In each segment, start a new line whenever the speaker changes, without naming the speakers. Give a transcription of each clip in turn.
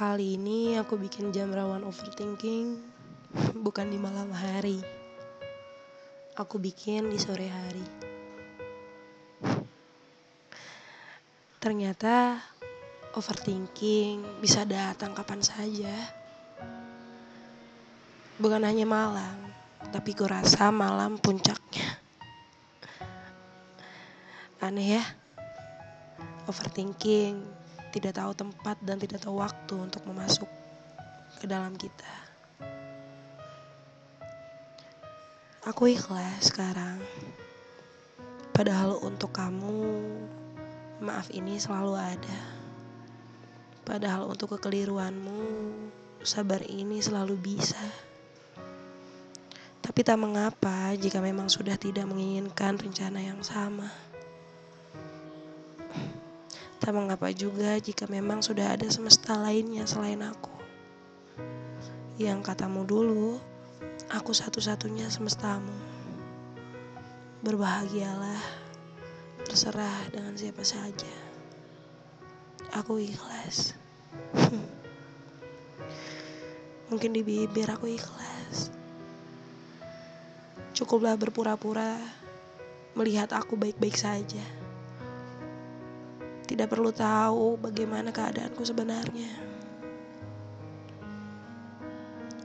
Kali ini aku bikin jam rawan overthinking bukan di malam hari. Aku bikin di sore hari. Ternyata overthinking bisa datang kapan saja. Bukan hanya malam, tapi kurasa malam puncaknya. Aneh ya, overthinking tidak tahu tempat dan tidak tahu waktu untuk memasuk ke dalam kita. Aku ikhlas sekarang. Padahal untuk kamu, maaf ini selalu ada. Padahal untuk kekeliruanmu, sabar ini selalu bisa. Tapi tak mengapa jika memang sudah tidak menginginkan rencana yang sama. Tak mengapa juga jika memang sudah ada semesta lainnya selain aku. Yang katamu dulu, aku satu-satunya semestamu. Berbahagialah, terserah dengan siapa saja. Aku ikhlas. Mungkin di bibir aku ikhlas. Cukuplah berpura-pura melihat aku baik-baik saja tidak perlu tahu bagaimana keadaanku sebenarnya.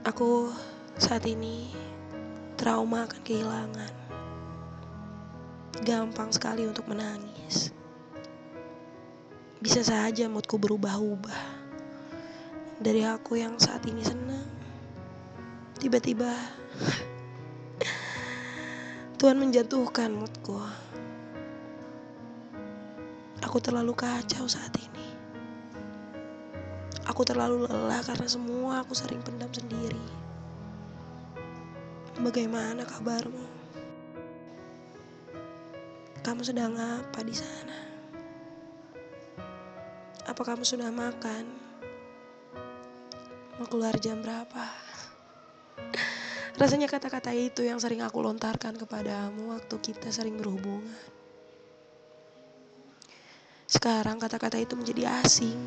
Aku saat ini trauma akan kehilangan. Gampang sekali untuk menangis. Bisa saja moodku berubah-ubah. Dari aku yang saat ini senang, tiba-tiba Tuhan menjatuhkan moodku. Aku terlalu kacau saat ini. Aku terlalu lelah karena semua aku sering pendam sendiri. Bagaimana kabarmu? Kamu sedang apa di sana? Apa kamu sudah makan? Mau keluar jam berapa? Rasanya kata-kata itu yang sering aku lontarkan kepadamu waktu kita sering berhubungan. Sekarang kata-kata itu menjadi asing.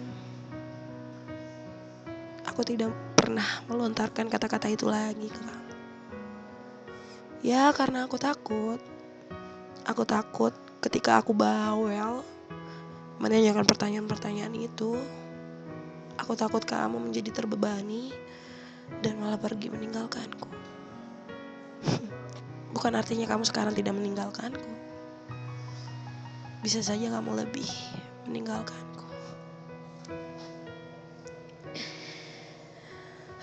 Aku tidak pernah melontarkan kata-kata itu lagi ke kamu. Ya, karena aku takut. Aku takut ketika aku bawel menanyakan pertanyaan-pertanyaan itu. Aku takut kamu menjadi terbebani dan malah pergi meninggalkanku. Bukan artinya kamu sekarang tidak meninggalkanku bisa saja kamu lebih meninggalkanku.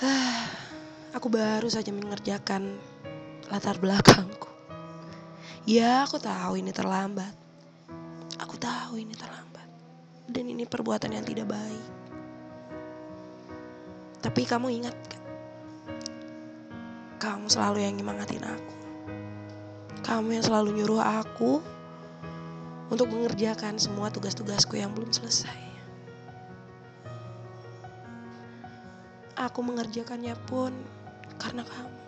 Aku baru saja mengerjakan latar belakangku. Ya, aku tahu ini terlambat. Aku tahu ini terlambat. Dan ini perbuatan yang tidak baik. Tapi kamu ingat kan? Kamu selalu yang nyemangatin aku. Kamu yang selalu nyuruh aku untuk mengerjakan semua tugas-tugasku yang belum selesai. Aku mengerjakannya pun karena kamu.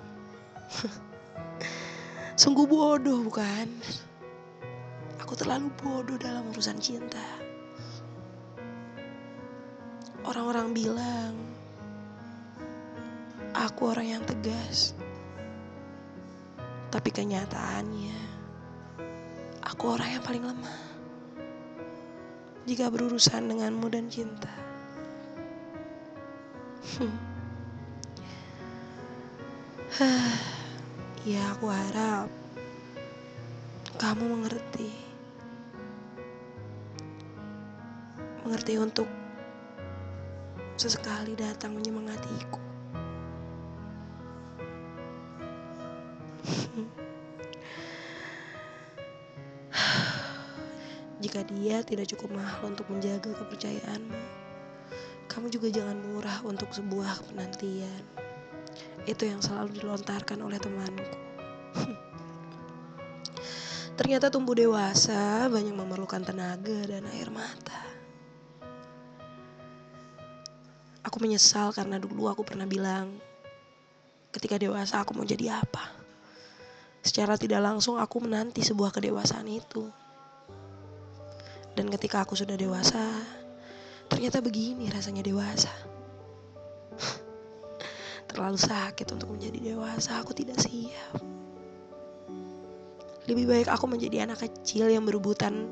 Sungguh bodoh, bukan? Aku terlalu bodoh dalam urusan cinta. Orang-orang bilang aku orang yang tegas, tapi kenyataannya Aku orang yang paling lemah jika berurusan denganmu dan cinta. ya, aku harap kamu mengerti. Mengerti untuk sesekali datang menyemangatiku. Jika dia tidak cukup mahal untuk menjaga kepercayaanmu, kamu juga jangan murah untuk sebuah penantian. Itu yang selalu dilontarkan oleh temanku. Ternyata tumbuh dewasa banyak memerlukan tenaga dan air mata. Aku menyesal karena dulu aku pernah bilang, ketika dewasa aku mau jadi apa. Secara tidak langsung aku menanti sebuah kedewasaan itu. Dan ketika aku sudah dewasa, ternyata begini rasanya dewasa. terlalu sakit untuk menjadi dewasa. Aku tidak siap. Lebih baik aku menjadi anak kecil yang berebutan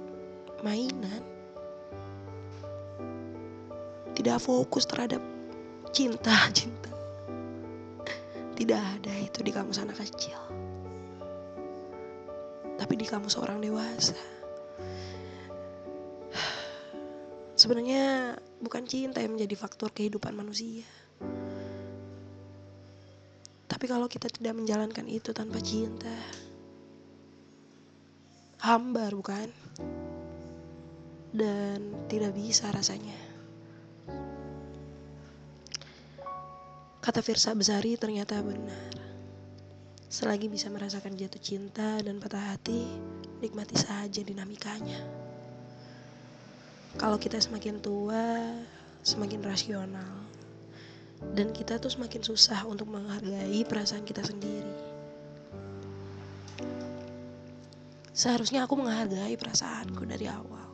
mainan. Tidak fokus terhadap cinta, cinta. Tidak ada itu di kamu anak kecil. Tapi di kamu seorang dewasa. Sebenarnya bukan cinta yang menjadi faktor kehidupan manusia. Tapi kalau kita tidak menjalankan itu tanpa cinta, hambar bukan? Dan tidak bisa rasanya. Kata Firsa Besari ternyata benar. Selagi bisa merasakan jatuh cinta dan patah hati, nikmati saja dinamikanya. Kalau kita semakin tua, semakin rasional. Dan kita tuh semakin susah untuk menghargai perasaan kita sendiri. Seharusnya aku menghargai perasaanku dari awal.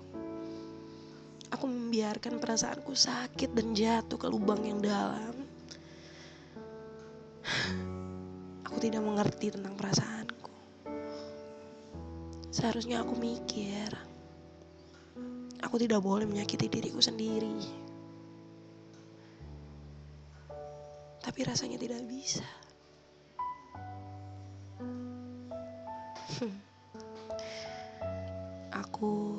Aku membiarkan perasaanku sakit dan jatuh ke lubang yang dalam. Aku tidak mengerti tentang perasaanku. Seharusnya aku mikir, aku tidak boleh menyakiti diriku sendiri. Tapi rasanya tidak bisa. aku